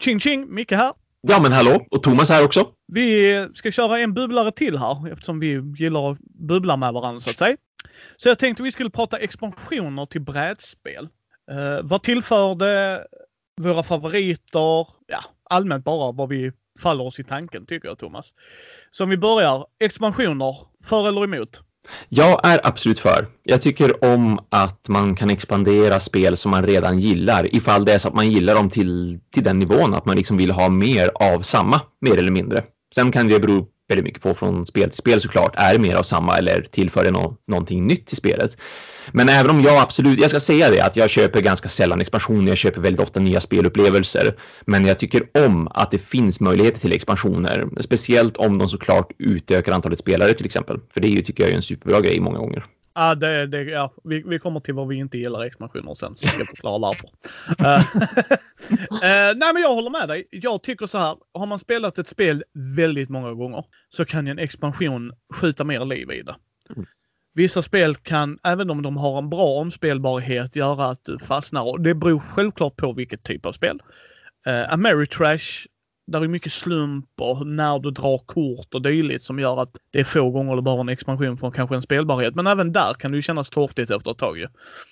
Ching ching! Micke här. Ja, men hallå! Och Thomas här också. Vi ska köra en bubblare till här eftersom vi gillar att bubbla med varandra så att säga. Så jag tänkte vi skulle prata expansioner till brädspel. Uh, vad tillför det våra favoriter? Ja, allmänt bara vad vi faller oss i tanken tycker jag Thomas. Så om vi börjar. Expansioner, för eller emot? Jag är absolut för. Jag tycker om att man kan expandera spel som man redan gillar ifall det är så att man gillar dem till, till den nivån att man liksom vill ha mer av samma, mer eller mindre. Sen kan det bero väldigt mycket på från spel till spel såklart. Är det mer av samma eller tillför det no någonting nytt till spelet? Men även om jag absolut, jag ska säga det att jag köper ganska sällan expansioner, jag köper väldigt ofta nya spelupplevelser. Men jag tycker om att det finns möjligheter till expansioner, speciellt om de såklart utökar antalet spelare till exempel. För det är ju, tycker jag är en superbra grej många gånger. Ja, det, det, ja. Vi, vi kommer till vad vi inte gillar expansioner sen, så ska jag förklara varför. uh, uh, nej, men jag håller med dig. Jag tycker så här, har man spelat ett spel väldigt många gånger så kan ju en expansion skjuta mer liv i det. Vissa spel kan, även om de har en bra omspelbarhet, göra att du fastnar. Och det beror självklart på vilket typ av spel. Uh, Ameritrash, där är mycket slump och när du drar kort och dylikt som gör att det är få gånger du behöver en expansion för kanske en spelbarhet. Men även där kan det ju kännas torftigt efter ett tag ju.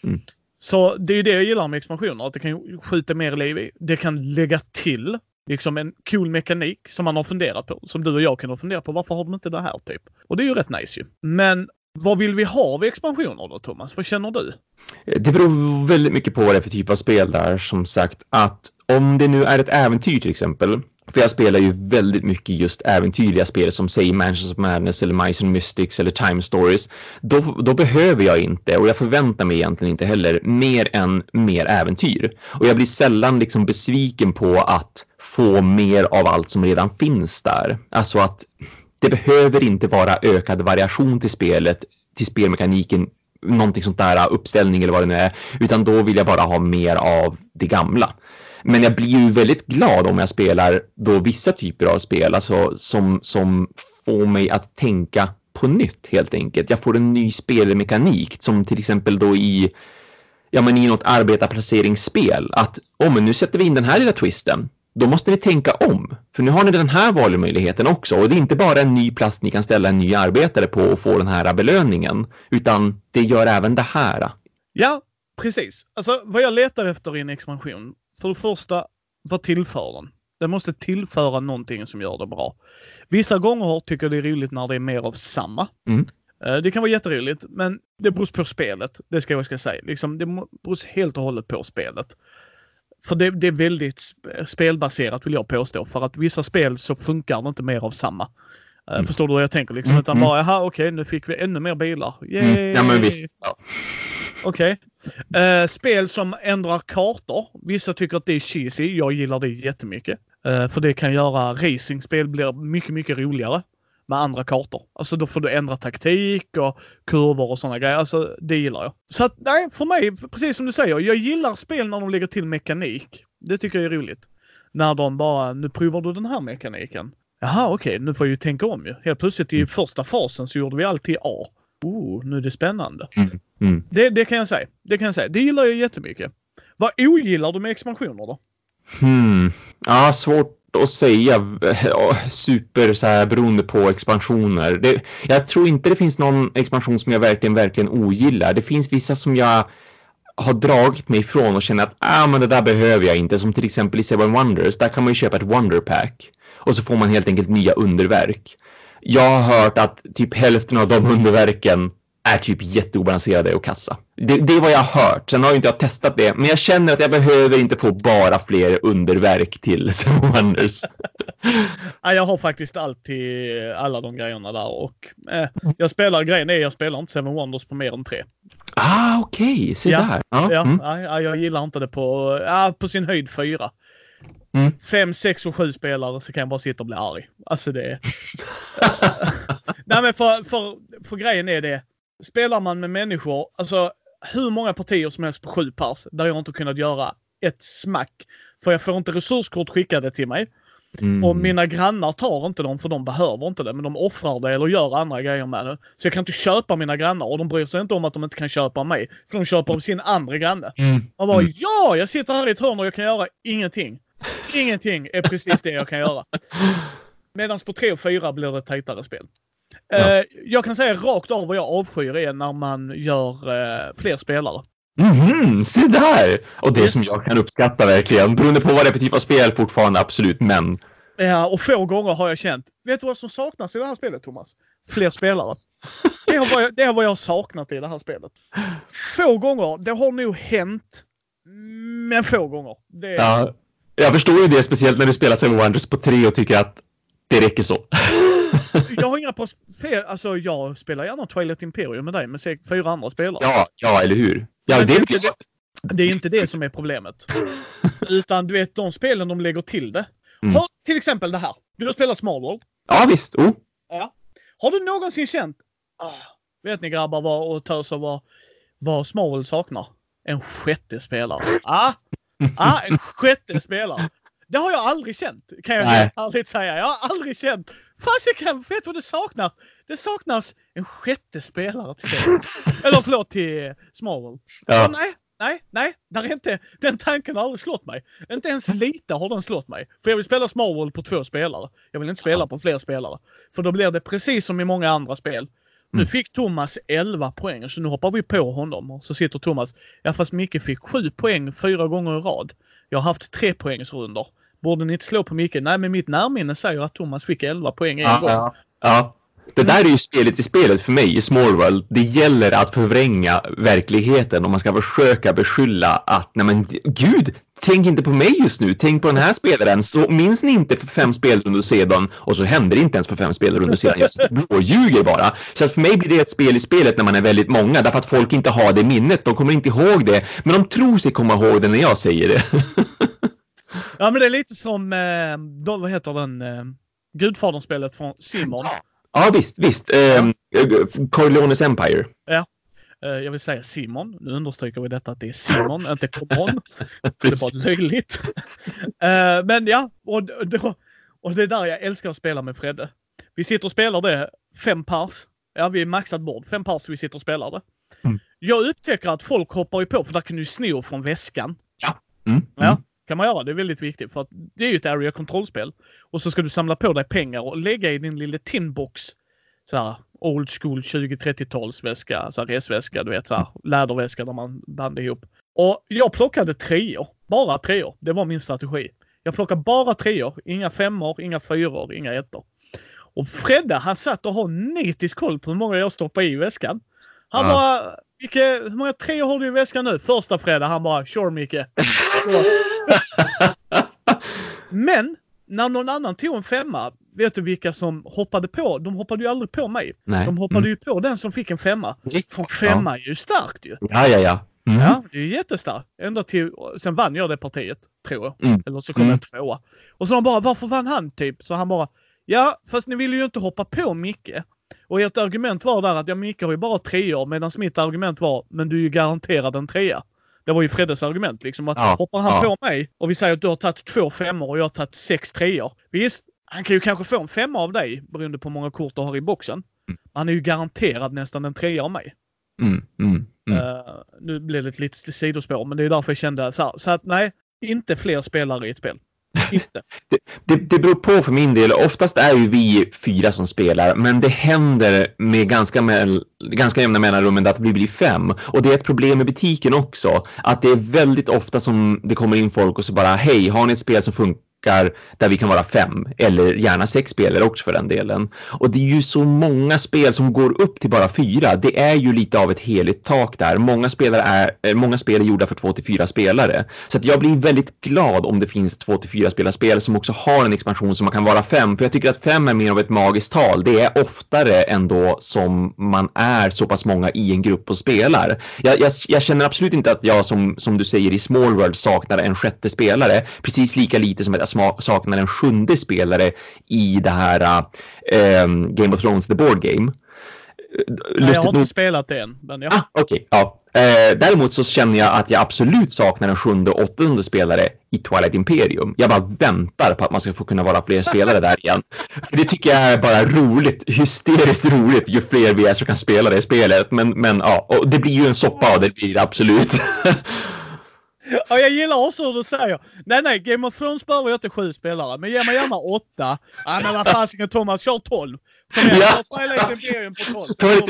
Mm. Så det är det jag gillar med expansioner, att det kan skjuta mer liv i. Det kan lägga till liksom en cool mekanik som man har funderat på. Som du och jag kan ha funderat på. Varför har de inte det här typ? Och det är ju rätt nice ju. Men vad vill vi ha av expansioner då Thomas? Vad känner du? Eh, det beror väldigt mycket på vad det är för typ av spel där. Som sagt att om det nu är ett äventyr till exempel. För jag spelar ju väldigt mycket just äventyrliga spel som säger Mansions of Madness eller Mice and Mystics eller Time Stories. Då, då behöver jag inte och jag förväntar mig egentligen inte heller mer än mer äventyr. Och jag blir sällan liksom besviken på att få mer av allt som redan finns där. Alltså att det behöver inte vara ökad variation till spelet, till spelmekaniken, någonting sånt där, uppställning eller vad det nu är, utan då vill jag bara ha mer av det gamla. Men jag blir ju väldigt glad om jag spelar då vissa typer av spel, alltså som, som får mig att tänka på nytt helt enkelt. Jag får en ny spelmekanik som till exempel då i ja, men i något arbetarplaceringsspel att om oh, nu sätter vi in den här lilla twisten då måste ni tänka om. För nu har ni den här valmöjligheten också. Och det är inte bara en ny plats ni kan ställa en ny arbetare på och få den här belöningen. Utan det gör även det här. Ja, precis. Alltså vad jag letar efter i en expansion. För det första, vad tillför den? Den måste tillföra någonting som gör det bra. Vissa gånger tycker jag det är roligt när det är mer av samma. Mm. Eh, det kan vara jätteroligt, men det beror på spelet. Det ska jag ska säga. Liksom, det beror helt och hållet på spelet. För det, det, är väldigt spelbaserat vill jag påstå. För att vissa spel så funkar det inte mer av samma. Eh, mm. Förstår du vad jag tänker? Liksom, mm. Utan bara, jaha okej, okay, nu fick vi ännu mer bilar. Mm. Ja men visst. Ja. Okej. Okay. Eh, spel som ändrar kartor. Vissa tycker att det är cheesy. Jag gillar det jättemycket. Uh, för det kan göra racingspel blir mycket, mycket roligare med andra kartor. Alltså då får du ändra taktik och kurvor och sådana grejer. Alltså det gillar jag. Så att nej, för mig, precis som du säger, jag gillar spel när de lägger till mekanik. Det tycker jag är roligt. När de bara, nu provar du den här mekaniken. Jaha, okej, okay, nu får jag ju tänka om ju. Helt plötsligt i mm. första fasen så gjorde vi alltid A. Oh, nu är det spännande. Mm. Mm. Det, det, kan jag säga. Det kan jag säga. Det gillar jag jättemycket. Vad ogillar du med expansioner då? Hmm. Ja, svårt att säga super så här beroende på expansioner. Det, jag tror inte det finns någon expansion som jag verkligen, verkligen ogillar. Det finns vissa som jag har dragit mig ifrån och känner att ah, men det där behöver jag inte. Som till exempel i Seven Wonders, där kan man ju köpa ett Wonderpack Och så får man helt enkelt nya underverk. Jag har hört att typ hälften av de underverken är typ jätteobalanserade och kassa. Det, det är vad jag har hört. Sen har jag inte jag testat det, men jag känner att jag behöver inte få bara fler underverk till Seven Wonders. jag har faktiskt alltid alla de grejerna där och eh, jag spelar, grejen är jag spelar inte Seven Wonders på mer än tre. Ah, okej, okay. se ja, där. Ja, ja, mm. ja, jag gillar inte det på, ja, på sin höjd fyra. Mm. Fem, sex och sju spelare så kan jag bara sitta och bli arg. Alltså det... Nej men för, för, för grejen är det spelar man med människor, alltså hur många partier som helst på sju pers, där jag inte kunnat göra ett smack. För jag får inte resurskort skickade till mig. Mm. Och mina grannar tar inte dem för de behöver inte det, men de offrar det eller gör andra grejer med det. Så jag kan inte köpa mina grannar och de bryr sig inte om att de inte kan köpa mig. För de köper av sin andra granne. Mm. Man bara mm. ja, jag sitter här i ett hörn och jag kan göra ingenting. Ingenting är precis det jag kan göra. Medan på 3 och 4 blir det tajtare spel. Ja. Eh, jag kan säga rakt av vad jag avskyr är när man gör eh, fler spelare. Mhm, se där! Och det Yes. som jag kan uppskatta verkligen, beroende på vad det är för typ av spel fortfarande, absolut, men Ja, och få gånger har jag känt. Vet du vad som saknas i det här spelet, Thomas? Fler spelare. Det har vad jag, det har vad jag har saknat i det här spelet. Få gånger. Det har nog hänt. Men få gånger. Det, ja, jag förstår ju det, speciellt när du spelar Seven Wonders på tre och tycker att det räcker så. Jag har inga fel. Alltså, jag spelar gärna Twilight Imperium med dig med säkert fyra andra spelare. ja, ja, eller hur? Ja, Men det är det- Det är inte det som är problemet. Utan du vet, de spelen de lägger till det. Mm. Har, till exempel det här. Du har spelat Small World. Ja, visst. Oh. Ja. Har du någonsin känt, ah, vet ni grabbar vad, och töser vad, vad Small World saknar? En sjätte spelare. Ah, ah, en sjätte spelare. Det har jag aldrig känt, kan jag ärligt säga. Jag har aldrig känt. Fasiken, vet du vad det saknas? Det saknas en sjätte spelare till. Eller förlåt, till Small World. Ja. Nej, nej, nej. Där är inte, den tanken har aldrig slått mig. Inte ens lite har den slått mig. För jag vill spela Small World på två spelare. Jag vill inte spela på fler spelare. För då blir det precis som i många andra spel. Nu Mm. fick Thomas 11 poäng, så nu hoppar vi på honom. Och så sitter Thomas. Ja, fast Micke fick 7 poäng fyra gånger i rad. Jag har haft tre poängsrundor. Borde ni inte slå på Micke? Nej, men mitt närminne säger att Thomas fick 11 poäng en Ja, gång. ja. ja. Det där är ju spelet i spelet för mig i Small World. Det gäller att förvränga verkligheten och man ska försöka beskylla att, nej men gud, tänk inte på mig just nu, tänk på den här spelaren. Så minns ni inte för fem spelrundor sedan och så händer det inte ens för fem spelrundor sedan. Jag sitter och ljuger bara. Så för mig blir det ett spel i spelet när man är väldigt många därför att folk inte har det minnet. De kommer inte ihåg det, men de tror sig komma ihåg det när jag säger det. Ja, men det är lite som, eh, vad heter den, eh, Gudfadern-spelet från Simon. Ja, visst, visst. Um, Corleones Empire. Eh, jag vill säga Simon. Nu understryker vi detta att det är Simon, inte Common. Det är bara löjligt. Eh, men ja, och, då, och det är där jag älskar att spela med Fredde. Vi sitter och spelar det fem pers. Ja, vi är maxat bord. Fem pers vi sitter och spelar det. Mm. Jag upptäcker att folk hoppar ju på, för där kan du sno från väskan. Mm. Ja, kan man göra. Det är välväldigt viktigt för att det är ju ett area control-spel. Och så ska du samla på dig pengar och lägga i din lilla tinbox. Så här old school 20-30-talsväska, så här resväska, du vet så här läderväska där man band ihop. Och jag plockade treor. Bara treor. Det var min strategi. Jag plockade bara treor. Inga femmor, inga fyror, inga ettor. Och Fredde han satt och har nitisk koll på hur många jag stoppade i väskan. Han Ja. bara, Micke, hur många treor har du i väskan nu? Första Fredde, han bara, sure Micke. Men när någon annan tog en femma, vet du vilka som hoppade på? De hoppade ju aldrig på mig. Nej. De hoppade Mm. ju på den som fick en femma. För en Ja. femma är ju starkt ju. Ja, ja, ja. Mm. Ja, det är ju jättestarkt. Ända till, sen vann jag det partiet, tror jag. Mm. Eller så kom Mm. jag tvåa. Och så de bara, varför vann han typ? Så han bara, ja, fast ni ville ju inte hoppa på Micke. Och ert argument var där att ja, Micke har ju bara treor, medan mitt argument var, men du är ju garanterad en trea. Det var ju Freddes argument liksom. Att Ja, hoppar han ja. på mig och vi säger att du har tagit två femmor och jag har tagit sex treor. Visst, han kan ju kanske få en femma av dig beroende på hur många kort du har i boxen. Mm. Han är ju garanterad nästan en trea av mig. Mm. Mm. Eh, nu blev det ett litet sidospår, men det är därför jag kände så här. Så att nej, inte fler spelare i ett spel. Inte. Det, det beror på för min del. Oftast är ju vi fyra som spelar, men det händer med ganska, med, ganska jämna mellanrum att vi blir fem. Och det är ett problem i butiken också. Att det är väldigt ofta som det kommer in folk och så bara hej, har ni ett spel som funkar där vi kan vara fem eller gärna sex spelare också för den delen. Och det är ju så många spel som går upp till bara fyra. Det är ju lite av ett heligt tak där. Många, spelare är, eh, många spel är gjorda för två till fyra spelare. Så att jag blir väldigt glad om det finns två till fyra spelarspel som också har en expansion som man kan vara fem. För jag tycker att fem är mer av ett magiskt tal. Det är oftare ändå som man är så pass många i en grupp och spelar. Jag, jag, jag känner absolut inte att jag som, som du säger i Small World saknar en sjätte spelare. Precis lika lite som att alltså saknar en sjunde spelare i det här äh, Game of Thrones The Board Game. Nej, jag har nog inte spelat det än. Men ja. Ah, Okej, ja. Eh, däremot så känner jag att jag absolut saknar en sjunde och åttonde spelare i Twilight Imperium. Jag bara väntar på att man ska få kunna vara fler spelare där igen. För det tycker jag är bara roligt, hysteriskt roligt ju fler vi är som kan spela det spelet. Men, men ja, och det blir ju en soppa av det blir det absolut. Ja, jag gillar också hur du säger. Nej, nej, Game of Thrones behöver jag inte sju spelare, men ge mig gärna åtta. Ja, men vad fasiken Thomas, kör tolv. Kom igen, Ja. Twilight Imperium på tolv.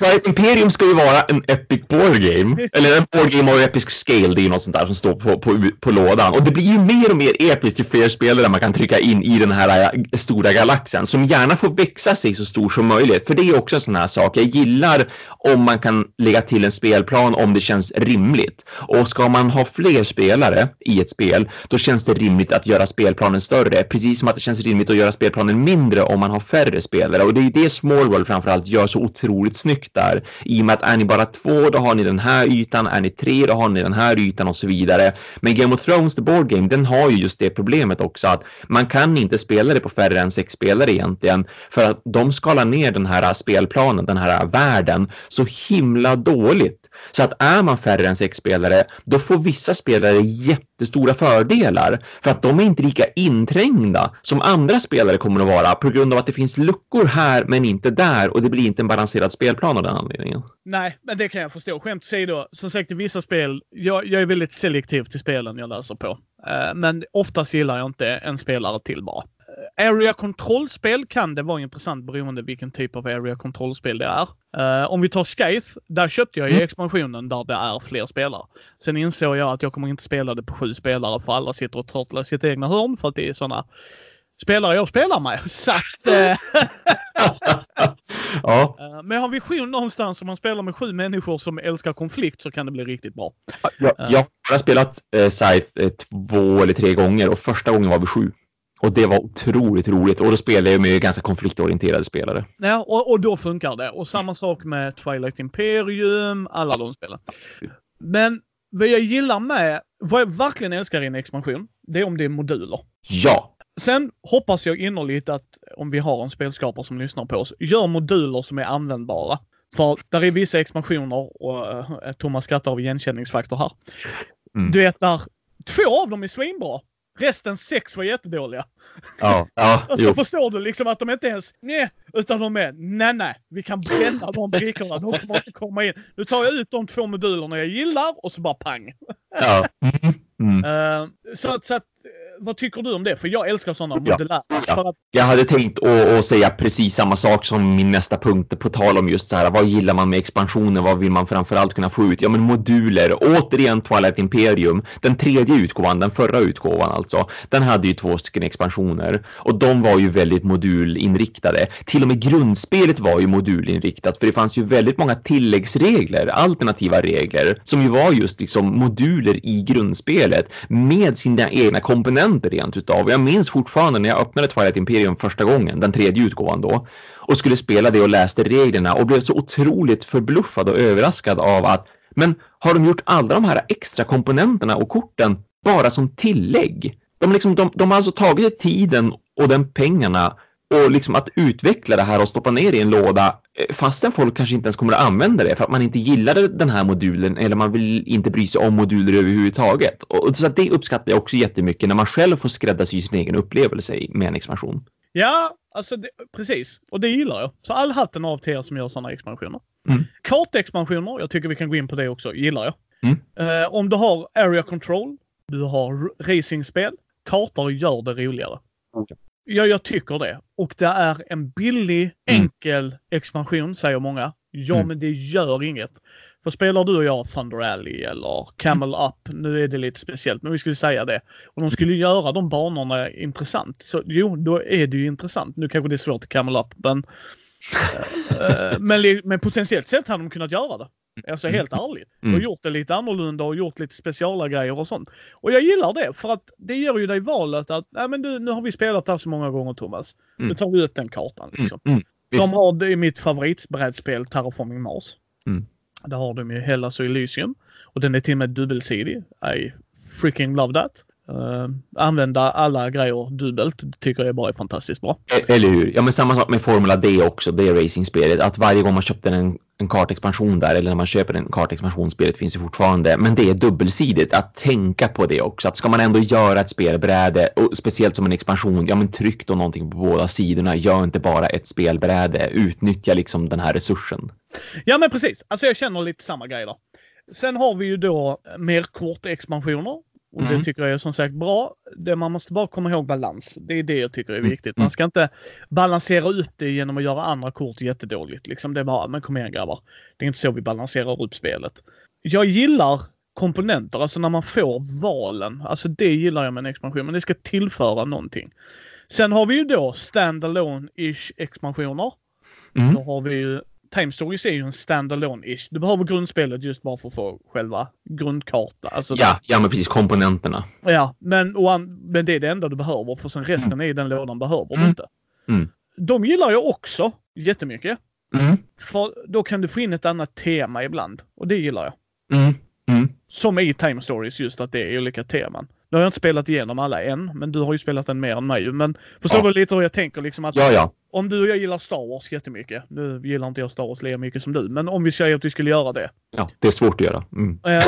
Twilight- Imperium ska ju vara en epic board game. Eller en board game av episk scale. Det är ju något sånt där som står på, på, på lådan. Och det blir ju mer och mer episkt ju fler spelare man kan trycka in i den här äh, stora galaxen. Som gärna får växa sig så stor som möjligt. För det är också en sån här sak. Jag gillar om man kan lägga till en spelplan om det känns rimligt. Och ska man ha fler spelare i ett spel, då känns det rimligt att göra spelplanen större. Precis som att det känns rimligt att göra spelplanen mindre om man har färre spelare. Och det är det Small World framförallt gör så otroligt snyggt där. I och med att är ni bara två, då har ni den här ytan. Är ni tre, då har ni den här ytan och så vidare. Men Game of Thrones, the board game, den har ju just det problemet också att man kan inte spela det på färre än sex spelare egentligen. För att de skalar ner den här spelplanen, den här världen, så himla dåligt. Så att är man färre än sex spelare, då får vissa spelare jättestora fördelar. För att de är inte lika inträngda som andra spelare kommer att vara på grund av att det finns luckor här men inte där och det blir inte en balanserad spelplan av den anledningen. Nej, men det kan jag förstå. Skämt åsido, som sagt i vissa spel, jag, jag är väldigt selektiv till spelen jag läser på. Eh, men oftast gillar jag inte en spelare till bara. Area Control-spel kan det vara intressant beroende vilken typ av Area Control-spel det är. Eh, om vi tar Scythe, där köpte jag ju Mm. expansionen där det är fler spelare. Sen insåg jag att jag kommer inte spela det på sju spelare för alla sitter och tröttlar sitt egna hörn för att det är sådana spelare jag spelar med. Så att, eh, ja, Eh, har en vision någonstans om man spelar med sju människor som älskar konflikt så kan det bli riktigt bra. jag, jag har spelat eh, Scythe eh, två eller tre gånger och första gången var vi sju. Och det var otroligt roligt och då spelade jag med ganska konfliktorienterade spelare. Ja, och, och då funkar det. Och samma sak med Twilight Imperium, alla de spelen. Men vad jag gillar med, vad jag verkligen älskar i en expansion, det är om det är moduler. Ja, Sen hoppas jag innerligt att om vi har en spelskapare som lyssnar på oss, gör moduler som är användbara. För där är vissa expansioner och uh, Thomas skrattar av igenkänningsfaktor här. Mm. Du vet där, två av dem är svinbra. Resten sex var jättedåliga. ja, ja, Och så jo. förstår du liksom att de inte ens nej, utan de är nej, nej, vi kan bränna de brickorna. De kommer inte komma in. Nu tar jag ut de två modulerna jag gillar och så bara pang. Ja. Mm. Mm. Eh, så att, så att, vad tycker du om det? För jag älskar sådana Ja. modulära. Ja. Att, Jag hade tänkt att, säga precis samma sak som min nästa punkt på tal om just så här. Vad gillar man med expansioner? Vad vill man framförallt kunna få ut? Ja, men moduler. Återigen Twilight Imperium. Den tredje utgåvan, den förra utgåvan alltså. Den hade ju två stycken expansioner och de var ju väldigt modulinriktade. Till och med grundspelet var ju modulinriktat för det fanns ju väldigt många tilläggsregler, alternativa regler som ju var just liksom moduler i grundspelet med sina egna komponenter rent utav. Jag minns fortfarande när jag öppnade Twilight Imperium första gången, den tredje utgåvan då, och skulle spela det och läste reglerna och blev så otroligt förbluffad och överraskad av att men har de gjort alla de här extra komponenterna och korten bara som tillägg? De, liksom, de, de har alltså tagit tiden och den pengarna och liksom att utveckla det här och stoppa ner i en låda fastän folk kanske inte ens kommer att använda det för att man inte gillade den här modulen eller man vill inte bry sig om moduler överhuvudtaget. Och så att det uppskattar jag också jättemycket när man själv får skräddarsy sin egen upplevelse i- med en expansion. ja, alltså det, precis. Och det gillar jag. Så all hatten av till er som gör sådana expansioner. Mm. Kartexpansioner, jag tycker vi kan gå in på det också, gillar jag. Mm. Eh, om du har area control, du har racingspel, kartor gör det roligare. Okej. Ja, jag tycker det. Och det är en billig, Mm. enkel expansion, säger många. Ja, Mm. men det gör inget. För spelar du och jag Thunder Alley eller Camel Up, nu är det lite speciellt, men vi skulle säga det. Och de skulle göra de banorna intressant. Så jo, då är det ju intressant. Nu kanske det är svårt i Camel Up, men... eh, men, men potentiellt sett hade de kunnat göra det. Alltså helt ärligt. Mm. Och gjort det lite annorlunda och gjort lite speciala grejer och sånt. Och jag gillar det för att det ger ju dig valet att nej men du, nu har vi spelat det här så många gånger Thomas. Nu Mm. tar vi ut den kartan liksom. Mm. Visst. De har det i mitt favoritbrädspel Terraforming Mars. Mm. Där har de ju Hellas och Elysium. Och den är till och med dubbelsidig. I freaking love that. Uh, använda alla grejer dubbelt tycker jag bara är fantastiskt bra. E- Eller hur? Ja, men samma sak med Formula D också, det racingspelet. Att varje gång man köpte en, en kartexpansion där, eller när man köper en kartexpansionsspelet finns ju fortfarande, men det är dubbelsidigt. Att tänka på det också. Att ska man ändå göra ett spelbräde, och speciellt som en expansion, ja men tryck då någonting på båda sidorna. Gör inte bara ett spelbräde. Utnyttja liksom den här resursen. Ja men precis. Alltså jag känner lite samma grej där. Sen har vi ju då mer kortexpansioner. Och Mm. det tycker jag är som sagt bra. Det, man måste bara komma ihåg balans. Det är det jag tycker är Mm. viktigt. Man ska inte balansera upp det genom att göra andra kort jättedåligt. Liksom det är bara, men kom igen grabbar. Det är inte så vi balanserar upp spelet. Jag gillar komponenter, alltså när man får valen. Alltså det gillar jag med en expansion, men det ska tillföra någonting. Sen har vi ju då standalone-ish expansioner. Mm. Då har vi ju Time Stories är ju en standalone-ish. Du behöver grundspelet just bara för att få själva grundkarta. Alltså, Ja, ja, men precis komponenterna. ja men, och men det är det enda du behöver för sen resten i den lådan behöver du Mm. inte. Mm. De gillar jag också jättemycket. Mm. För då kan du få in ett annat tema ibland. Och det gillar jag. Mm. Mm. Som i Time Stories, just att det är olika teman. Nu har jag inte spelat igenom alla än, men du har ju spelat den mer än mig. Men förstår Ja. du lite hur jag tänker? Liksom att Ja, ja. Om du och jag gillar Star Wars jättemycket. Nu gillar inte jag Star Wars lika mycket som du, men om vi säger att vi skulle göra det. ja. Det är svårt att göra. Mm. Eh,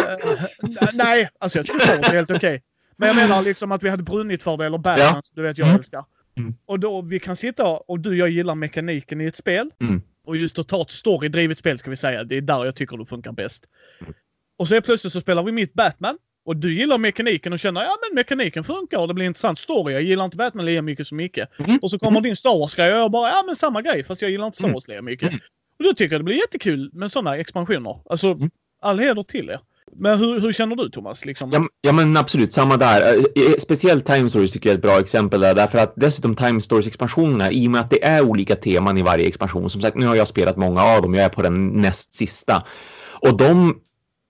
n- nej, alltså jag Star Wars är helt okej. Men jag menar liksom att vi hade brunnit för det, eller Batman, Ja. du vet jag Mm. älskar. Mm. Och då vi kan sitta och du och jag gillar mekaniken i ett spel. Mm. Och just att ta ett storydrivet spel ska vi säga, det är där jag tycker det funkar bäst. Mm. Och så plötsligt så spelar vi mitt Batman. Och du gillar mekaniken och känner ja men mekaniken funkar och det blir intressant story. Jag gillar inte Batman lika mycket som Micke. Mm. Och så kommer din Star Wars-grej och jag bara ja men samma grej fast jag gillar inte Star Mm. Wars lika mycket. Mm. Och då tycker jag det blir jättekul med sådana expansioner. Alltså Mm. all heder till er. Men hur, hur känner du Thomas? Liksom? Ja, ja, men absolut, samma där. Eh, eh, Speciellt Time Stories tycker jag är ett bra exempel där, därför att dessutom Time Stories-expansionerna, i och med att det är olika teman i varje expansion, som sagt, nu har jag spelat många av dem, jag är på den näst sista. Och de,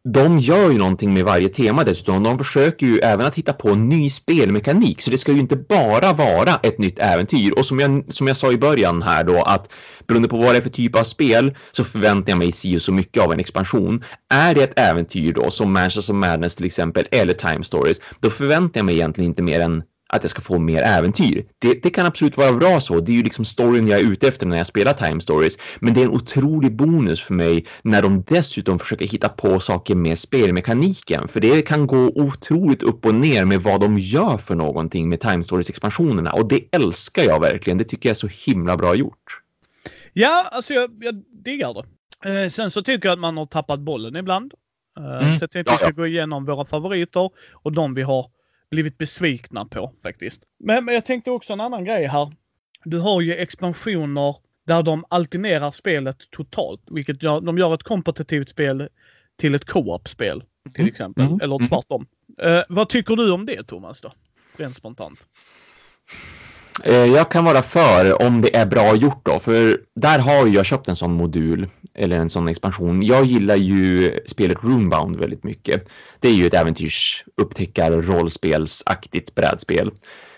de gör ju någonting med varje tema dessutom. De försöker ju även att hitta på en ny spelmekanik, så det ska ju inte bara vara ett nytt äventyr. Och som jag, som jag sa i början här då, att beroende på vad det är för typ av spel så förväntar jag mig si och så mycket av en expansion. Är det ett äventyr då, som Manchester of Madness till exempel, eller Time Stories, då förväntar jag mig egentligen inte mer än att jag ska få mer äventyr. Det, det kan absolut vara bra så. Det är ju liksom storyn jag är ute efter när jag spelar Time Stories. Men det är en otrolig bonus för mig när de dessutom försöker hitta på saker med spelmekaniken. För det kan gå otroligt upp och ner med vad de gör för någonting med Time Stories-expansionerna. Och det älskar jag verkligen. Det tycker jag är så himla bra gjort. Ja, alltså jag, jag diggar det. Eh, sen så tycker jag att man har tappat bollen ibland. Eh, Mm. Så jag tänkte Ja, vi ska gå igenom våra favoriter och de vi har blivit besvikna på faktiskt. Men, men jag tänkte också en annan grej här. Du har ju expansioner där de alternerar spelet totalt, vilket gör, de gör ett kompetitivt spel till ett co-op-spel till Mm. exempel, Mm. eller Mm. tvärtom. Eh, vad tycker du om det Thomas då? Rent spontant. Eh, jag kan vara för om det är bra gjort då, för där har ju jag köpt en sån modul eller en sån expansion. Jag gillar ju spelet Roombound väldigt mycket. Det är ju ett äventyrs upptäckar rollspelsaktigt brädspel.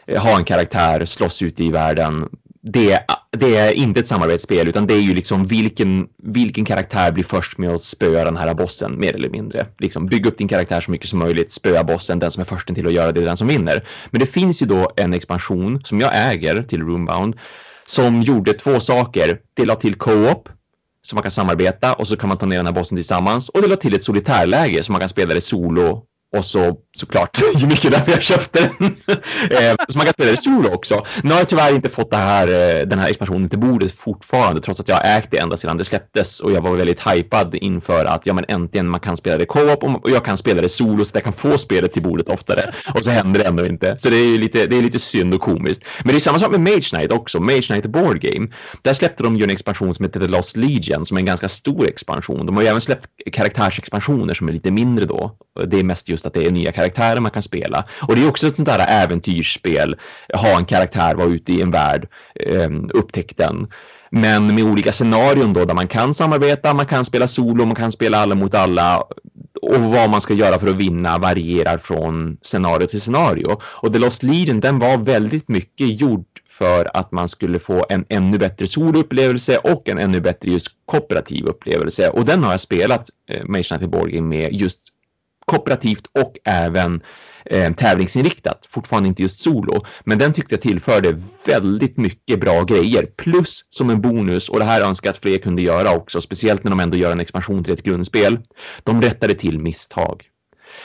Eh, ha en karaktär, slåss ute i världen. Det, det är inte ett samarbetsspel utan det är ju liksom vilken, vilken karaktär blir först med att spöa den här bossen mer eller mindre. Liksom bygg upp din karaktär så mycket som möjligt, spöa bossen, den som är först till att göra det är den som vinner. Men det finns ju då en expansion som jag äger till Roombound som gjorde två saker. Det la till co-op så man kan samarbeta och så kan man ta ner den här bossen tillsammans och det la till ett solitärläge så man kan spela det solo och så såklart ju mycket därför jag köpte den. Eh, så man kan spela det solo också. Nu har jag tyvärr inte fått det här, eh, den här expansionen till bordet fortfarande trots att jag har ägt det ända sedan det släpptes och jag var väldigt hypad inför att ja men äntligen man kan spela det co-op och och jag kan spela det solo så att jag kan få spelet till bordet oftare. Och så händer det ändå inte. Så det är ju lite, det är lite synd och komiskt. Men det är samma sak med Mage Knight också. Mage Knight Board Game. Där släppte de ju en expansion som heter The Lost Legion som är en ganska stor expansion. De har ju även släppt karaktärsexpansioner som är lite mindre då. Det är mest just att det är nya karaktärer man kan spela. Och det är också ett sånt där äventyrsspel. Ha en karaktär, vara ute i en värld, ehm, upptäck den. Men med olika scenarion då där man kan samarbeta, man kan spela solo, man kan spela alla mot alla och vad man ska göra för att vinna varierar från scenario till scenario. Och The Lost Legion den var väldigt mycket gjord för att man skulle få en ännu bättre soloupplevelse och en ännu bättre just kooperativ upplevelse. Och den har jag spelat eh, Mage Knight med just kooperativt och även eh, tävlingsinriktat. Fortfarande inte just solo, men den tyckte jag tillförde väldigt mycket bra grejer. Plus som en bonus, och det här önskar jag att fler kunde göra också, speciellt när de ändå gör en expansion till ett grundspel. De rättade till misstag.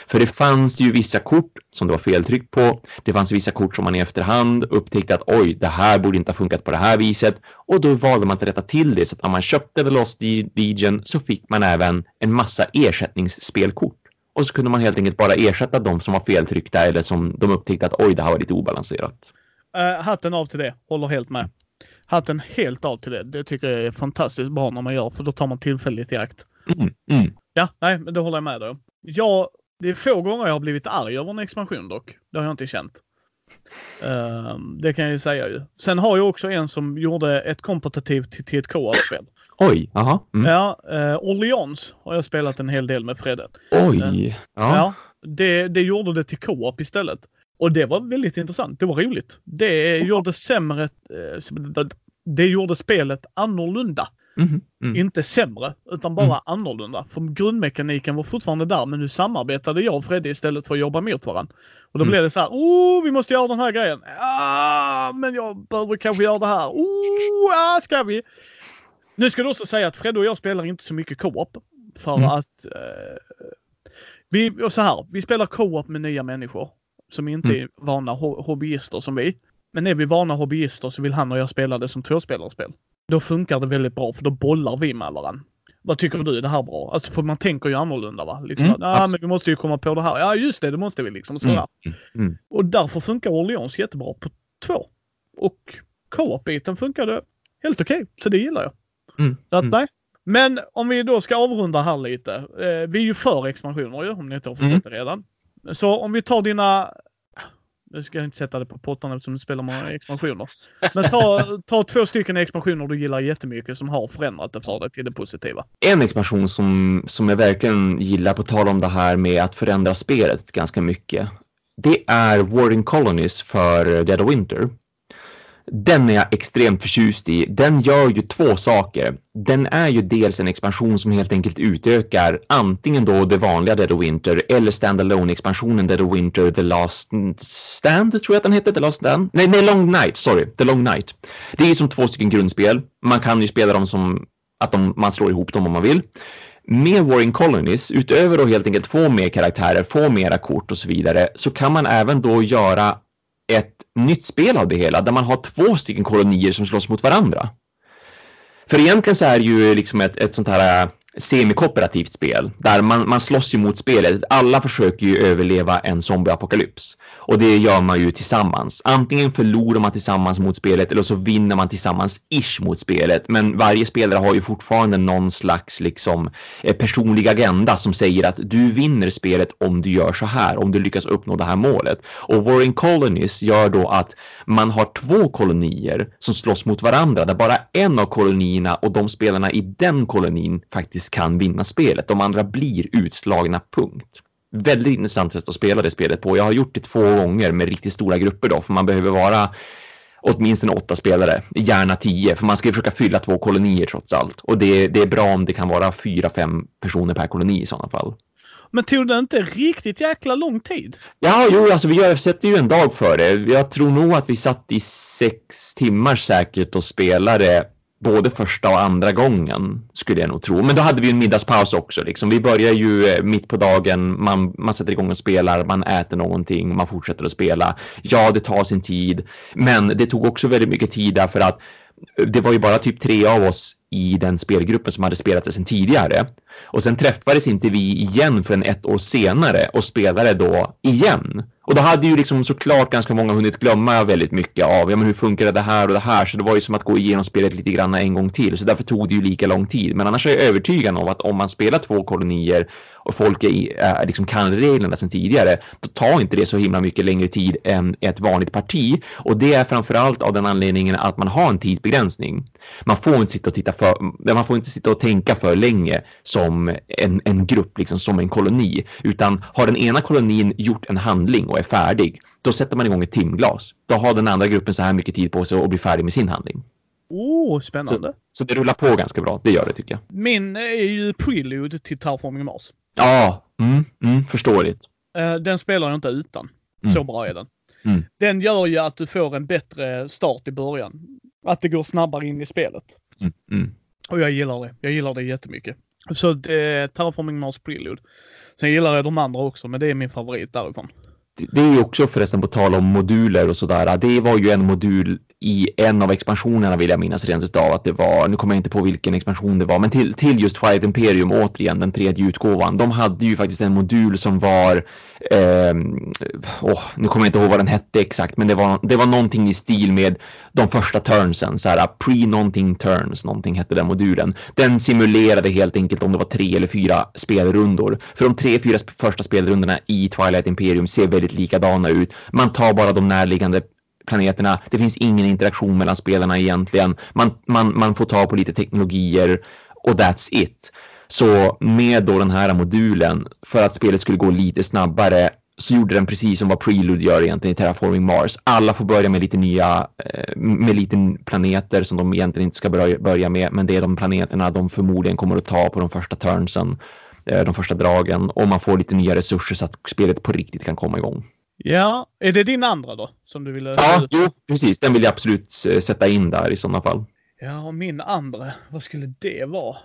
För det fanns ju vissa kort som det var feltryck på. Det fanns vissa kort som man i efterhand upptäckte att oj, det här borde inte ha funkat på det här viset. Och då valde man att rätta till det så att om man köpte The Lost Legion så fick man även en massa ersättningsspelkort. Och så kunde man helt enkelt bara ersätta de som var feltryckta eller som de upptäckte att oj, det här var lite obalanserat. Uh, hatten av till det. Håller helt med. Hatten helt av till det. Det tycker jag är fantastiskt bra när man gör, för då tar man tillfälligt i akt. Mm, mm. Ja, nej, men det håller jag med dig. Ja, det är få gånger jag har blivit arg över en expansion dock. Det har jag inte känt. Uh, det kan jag ju säga ju. Sen har jag också en som gjorde ett kompetitivt till, ett co-op-spel. Oj, aha. Mm. Ja, uh, Orleans har jag spelat en hel del med Fredde. Oj. Uh, ja. ja det, det gjorde det till co-op istället. Och det var väldigt intressant. Det var roligt. Det gjorde sämre... Eh, det gjorde spelet annorlunda. Mm, mm. Inte sämre, utan bara mm. annorlunda. För grundmekaniken var fortfarande där, men nu samarbetade jag och Fredde istället för att jobba mot varandra. Och då mm. blev det så här, oh, vi måste göra den här grejen. Ja, men jag behöver kanske göra det här. Oh, ja, ska vi? Nu ska du också säga att Fredde och jag spelar inte så mycket co-op. För Mm. att eh, vi, så här, vi spelar co-op med nya människor som inte Mm. är vana ho- hobbyister som vi. Men är vi vana hobbyister så vill han och jag spela det som tvåspelarspel. Då funkar det väldigt bra för då bollar vi med varandra. Vad tycker du? Är det här bra? Alltså för man tänker ju annorlunda va? Liksom, Mm, ah, men vi måste ju komma på det här. Ja just det, det måste vi liksom. Sådär. Mm, mm. Och därför funkar Orleans jättebra på två. Och co-op-biten funkade helt okej. Så det gillar jag. Mm, Så att mm. nej. Men om vi då ska avrunda här lite. Eh, vi är ju för expansioner ju, om ni inte har förstått Mm. det redan. Så om vi tar dina... Nu ska jag inte sätta det på pottan eftersom du spelar många expansioner. Men ta, ta två stycken expansioner du gillar jättemycket som har förändrat det för dig till det positiva. En expansion som, som jag verkligen gillar, på tal om det här med att förändra spelet ganska mycket, det är Warring Colonies för Dead of Winter. Den är jag extremt förtjust i. Den gör ju två saker. Den är ju dels en expansion som helt enkelt utökar antingen då det vanliga Dead of Winter eller standalone expansionen Dead of Winter The Last Stand, tror jag att den heter. The Last Stand? Nej, nej, Long Night, sorry. The Long Night. Det är ju som två stycken grundspel. Man kan ju spela dem som att de, man slår ihop dem om man vill. Med Warring Colonies, utöver att helt enkelt få mer karaktärer, få mera kort och så vidare, så kan man även då göra ett nytt spel av det hela, där man har två stycken kolonier som slåss mot varandra. För egentligen så är det ju liksom ett, ett sånt här semikooperativt spel där man, man slåss ju mot spelet. Alla försöker ju överleva en zombieapokalyps och det gör man ju tillsammans. Antingen förlorar man tillsammans mot spelet eller så vinner man tillsammans ish mot spelet. Men varje spelare har ju fortfarande någon slags liksom eh, personlig agenda som säger att du vinner spelet om du gör så här, om du lyckas uppnå det här målet. Och Warring Colonies gör då att man har två kolonier som slåss mot varandra där bara en av kolonierna och de spelarna i den kolonin faktiskt kan vinna spelet. De andra blir utslagna, punkt. Väldigt intressant sätt att spela det spelet på. Jag har gjort det två gånger med riktigt stora grupper då, för man behöver vara åtminstone åtta spelare, gärna tio, för man ska ju försöka fylla två kolonier trots allt. Och det, det är bra om det kan vara fyra, fem personer per koloni i sådana fall. Men tog det inte riktigt jäkla lång tid? Ja, jo, alltså vi gör- sätter ju en dag för det. Jag tror nog att vi satt i sex timmar säkert och spelade både första och andra gången, skulle jag nog tro. Men då hade vi en middagspaus också. Liksom. Vi börjar ju eh, mitt på dagen, man, man sätter igång och spelar, man äter någonting, man fortsätter att spela. Ja, det tar sin tid, men det tog också väldigt mycket tid därför att eh, det var ju bara typ tre av oss i den spelgruppen som hade spelat det sedan tidigare. Och sen träffades inte vi igen förrän ett år senare och spelade då igen. Och då hade ju liksom såklart ganska många hunnit glömma väldigt mycket av, ja men hur funkar det här och det här? Så det var ju som att gå igenom spelet lite grann en gång till. Så därför tog det ju lika lång tid. Men annars är jag övertygad om att om man spelar två kolonier och folk är, är, liksom kan reglerna sedan tidigare, då tar inte det så himla mycket längre tid än ett vanligt parti. Och det är framförallt av den anledningen att man har en tidsbegränsning. Man får inte sitta och titta för, man får inte sitta och tänka för länge som en, en grupp, liksom som en koloni, utan har den ena kolonin gjort en handling och är färdig, då sätter man igång ett timglas. Då har den andra gruppen så här mycket tid på sig att bli färdig med sin handling. Oh, spännande. Så det rullar på ganska bra, det gör det tycker jag. Min är ju prelude till Terraforming Mars. Ja, mm, mm, förståeligt. Eh, den spelar jag inte utan. Mm. Så bra är den. Mm. Den gör ju att du får en bättre start i början. Att det går snabbare in i spelet. Mm, mm. Och jag gillar det. Jag gillar det jättemycket. Så det Terraforming Mars Prelude. Sen gillar jag de andra också, men det är min favorit därifrån. Det är ju också förresten på tal om moduler och sådär. Det var ju en modul i en av expansionerna vill jag minnas rent utav att det var. Nu kommer jag inte på vilken expansion det var, men till, till just Twilight Imperium återigen den tredje utgåvan. De hade ju faktiskt en modul som var. Eh, oh, nu kommer jag inte ihåg vad den hette exakt, men det var, det var någonting i stil med de första turnsen, så här pre någonting turns, någonting hette den modulen. Den simulerade helt enkelt om det var tre eller fyra spelrundor. För de tre, fyra första spelrundorna i Twilight Imperium ser väldigt likadana ut. Man tar bara de närliggande planeterna. Det finns ingen interaktion mellan spelarna egentligen. Man, man, man får ta på lite teknologier och that's it. Så med då den här modulen, för att spelet skulle gå lite snabbare, så gjorde den precis som vad Prelude gör egentligen i Terraforming Mars. Alla får börja med lite nya, eh, med lite planeter som de egentligen inte ska börja med, men det är de planeterna de förmodligen kommer att ta på de första turnsen, de första dragen, och man får lite nya resurser så att spelet på riktigt kan komma igång. Ja, är det din andra då? Som du ville... Ja, jo, precis. Den vill jag absolut eh, sätta in där i sådana fall. Ja, och min andra, vad skulle det vara?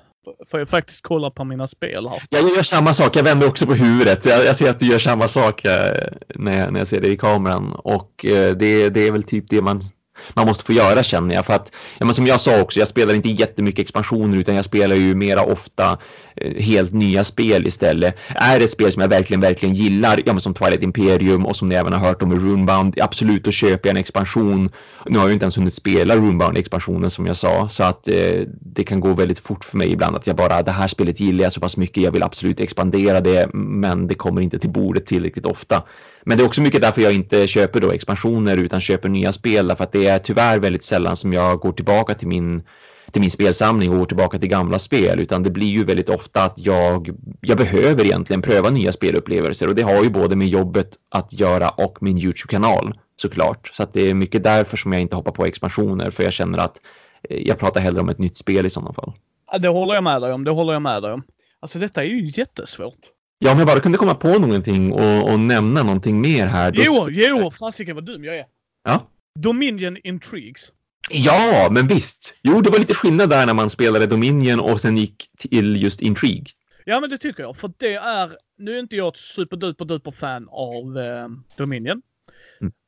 Får jag faktiskt kolla på mina spel här? Jag gör samma sak. Jag vänder också på huvudet. Jag, jag ser att du gör samma sak eh, när, jag, när jag ser det i kameran. Och eh, det, det är väl typ det man man måste få göra känner jag. För att, ja, men som jag sa också, jag spelar inte jättemycket expansioner utan jag spelar ju mera ofta eh, helt nya spel istället. Är det ett spel som jag verkligen, verkligen gillar, ja men som Twilight Imperium och som ni även har hört om i Runebound, absolut då köper jag en expansion. Nu har jag inte ens hunnit spela Runebound-expansionen som jag sa, så att eh, det kan gå väldigt fort för mig ibland att jag bara, det här spelet gillar jag så pass mycket, jag vill absolut expandera det, men det kommer inte till bordet tillräckligt ofta. Men det är också mycket därför jag inte köper då expansioner utan köper nya spel därför att det är tyvärr väldigt sällan som jag går tillbaka till min till min spelsamling och går tillbaka till gamla spel utan det blir ju väldigt ofta att jag, jag behöver egentligen pröva nya spelupplevelser och det har ju både med jobbet att göra och min Youtube-kanal såklart. Så att det är mycket därför som jag inte hoppar på expansioner för jag känner att eh, jag pratar hellre om ett nytt spel i sådana fall. Det håller jag med dig om, det håller jag med dig om. Alltså detta är ju jättesvårt. Ja, om jag bara kunde komma på någonting och, och nämna någonting mer här. Jo, skulle... jo, fasiken vad dum jag är. Ja. Dominion Intrigues. Ja, men visst. Jo, det var lite skillnad där när man spelade Dominion och sen gick till just Intrigue. Ja, men det tycker jag. För det är, nu är inte jag ett superduper duper fan av eh, Dominion.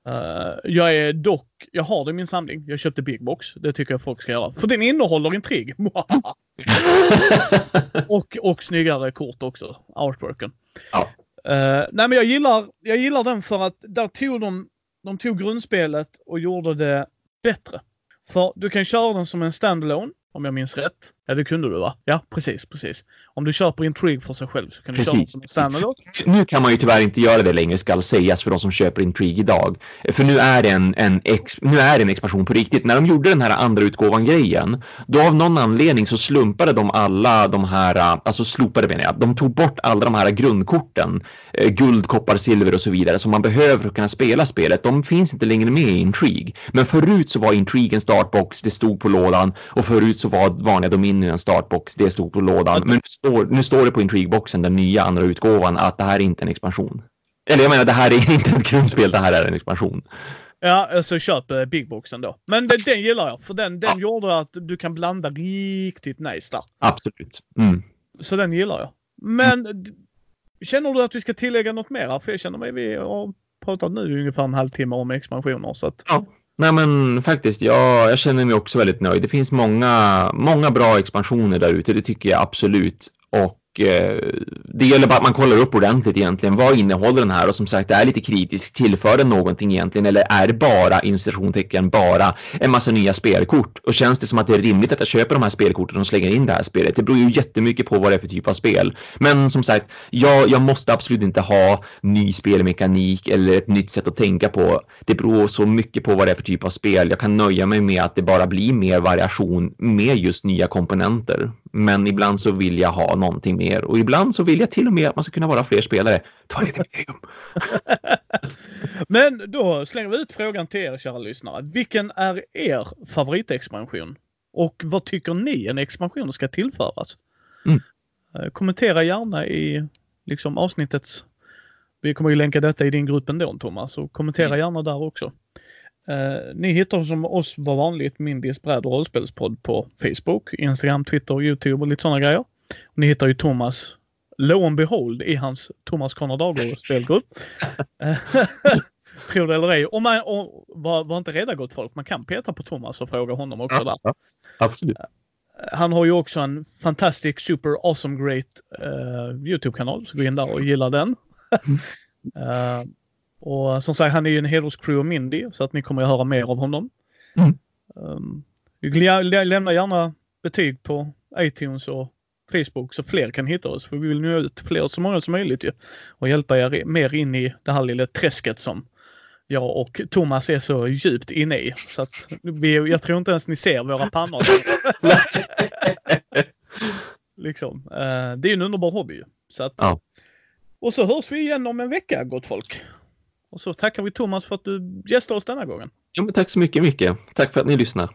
Uh, jag är dock, jag har det i min samling. Jag köpte Big Box. Det tycker jag folk ska göra. För den innehåller intrig. och, och snyggare kort också. Artworken. Ja. Uh, nej men jag gillar, jag gillar den för att där tog de, de tog grundspelet och gjorde det bättre. För du kan köra den som en standalone om jag minns rätt. Ja, det kunde du va? Ja, precis, precis. Om du köper Intrigue för sig själv så kan du precis, köra den som standalone. Nu kan man ju tyvärr inte göra det längre, skall sägas för de som köper Intrigue idag. För nu är det en, en, ex, nu är en expansion på riktigt. När de gjorde den här andra utgåvan-grejen, då av någon anledning så slumpade de alla de här, alltså slopade menar jag, de tog bort alla de här grundkorten, eh, guld, koppar, silver och så vidare som man behöver för att kunna spela spelet. De finns inte längre med i Intrigue. Men förut så var Intrigue en startbox, det stod på lådan och förut så var vanliga Dominion en startbox, det stod på lådan. Men nu står, nu står det på Intrigue-boxen, den nya andra utgåvan, att det här är inte en expansion. Eller jag menar, det här är inte ett grundspel, det här är en expansion. Ja, alltså köp eh, Big Boxen då. Men den, den gillar jag, för den, den ja. gjorde att du kan blanda riktigt nice där. Absolut. Mm. Så den gillar jag. Men mm. känner du att vi ska tillägga något mer? För jag känner mig, vi har pratat nu ungefär en halvtimme om expansioner. Så att... Ja. Nej men faktiskt, ja, jag känner mig också väldigt nöjd. Det finns många, många bra expansioner där ute, det tycker jag absolut. Och Eh, det gäller bara att man kollar upp ordentligt egentligen. Vad innehåller den här? Och som sagt, det är lite kritiskt. Tillför den någonting egentligen? Eller är det bara, inom bara en massa nya spelkort? Och känns det som att det är rimligt att jag köper de här spelkorten och slänger in det här spelet? Det beror ju jättemycket på vad det är för typ av spel. Men som sagt, jag, jag måste absolut inte ha ny spelmekanik eller ett nytt sätt att tänka på. Det beror så mycket på vad det är för typ av spel. Jag kan nöja mig med att det bara blir mer variation med just nya komponenter. Men ibland så vill jag ha någonting mer och ibland så vill jag till och med att man ska kunna vara fler spelare. Ta lite medium. Men då slänger vi ut frågan till er kära lyssnare. Vilken är er favoritexpansion? Och vad tycker ni en expansion ska tillföras? Mm. Eh, kommentera gärna i liksom avsnittets... Vi kommer ju länka detta i din grupp ändå Thomas, så kommentera mm. gärna där också. Uh, ni hittar som oss var vanligt Mindys bräd och rollspelspodd på Facebook, Instagram, Twitter, Youtube och lite sådana grejer. Ni hittar ju Thomas, lo and behold, i hans Thomas Conrad spelgrupp. Tror det eller ej. Och, man, och var, var inte rädda gott folk. Man kan peta på Thomas och fråga honom också Ja, där. Absolut. Han har ju också en fantastisk super awesome great uh, Youtube-kanal. Så gå in där och gilla den. Eh, och som sagt, han är ju en Heroes Crew och Mindy så att ni kommer att höra mer av honom. Mm. Um, lä- lä- lämna gärna betyg på iTunes och Facebook så fler kan hitta oss. För vi vill nå ut fler så många som möjligt ju. Och hjälpa er mer in i det här lilla träsket som jag och Thomas är så djupt inne i. Så att vi, jag tror inte ens ni ser våra pannor. liksom. Eh, det är en underbar hobby. ju. Så att, Ja. Och så hörs vi igen om en vecka, gott folk. Och så tackar vi Thomas för att du gästade oss denna gången. Ja, men tack så mycket, mycket. Tack för att ni lyssnar.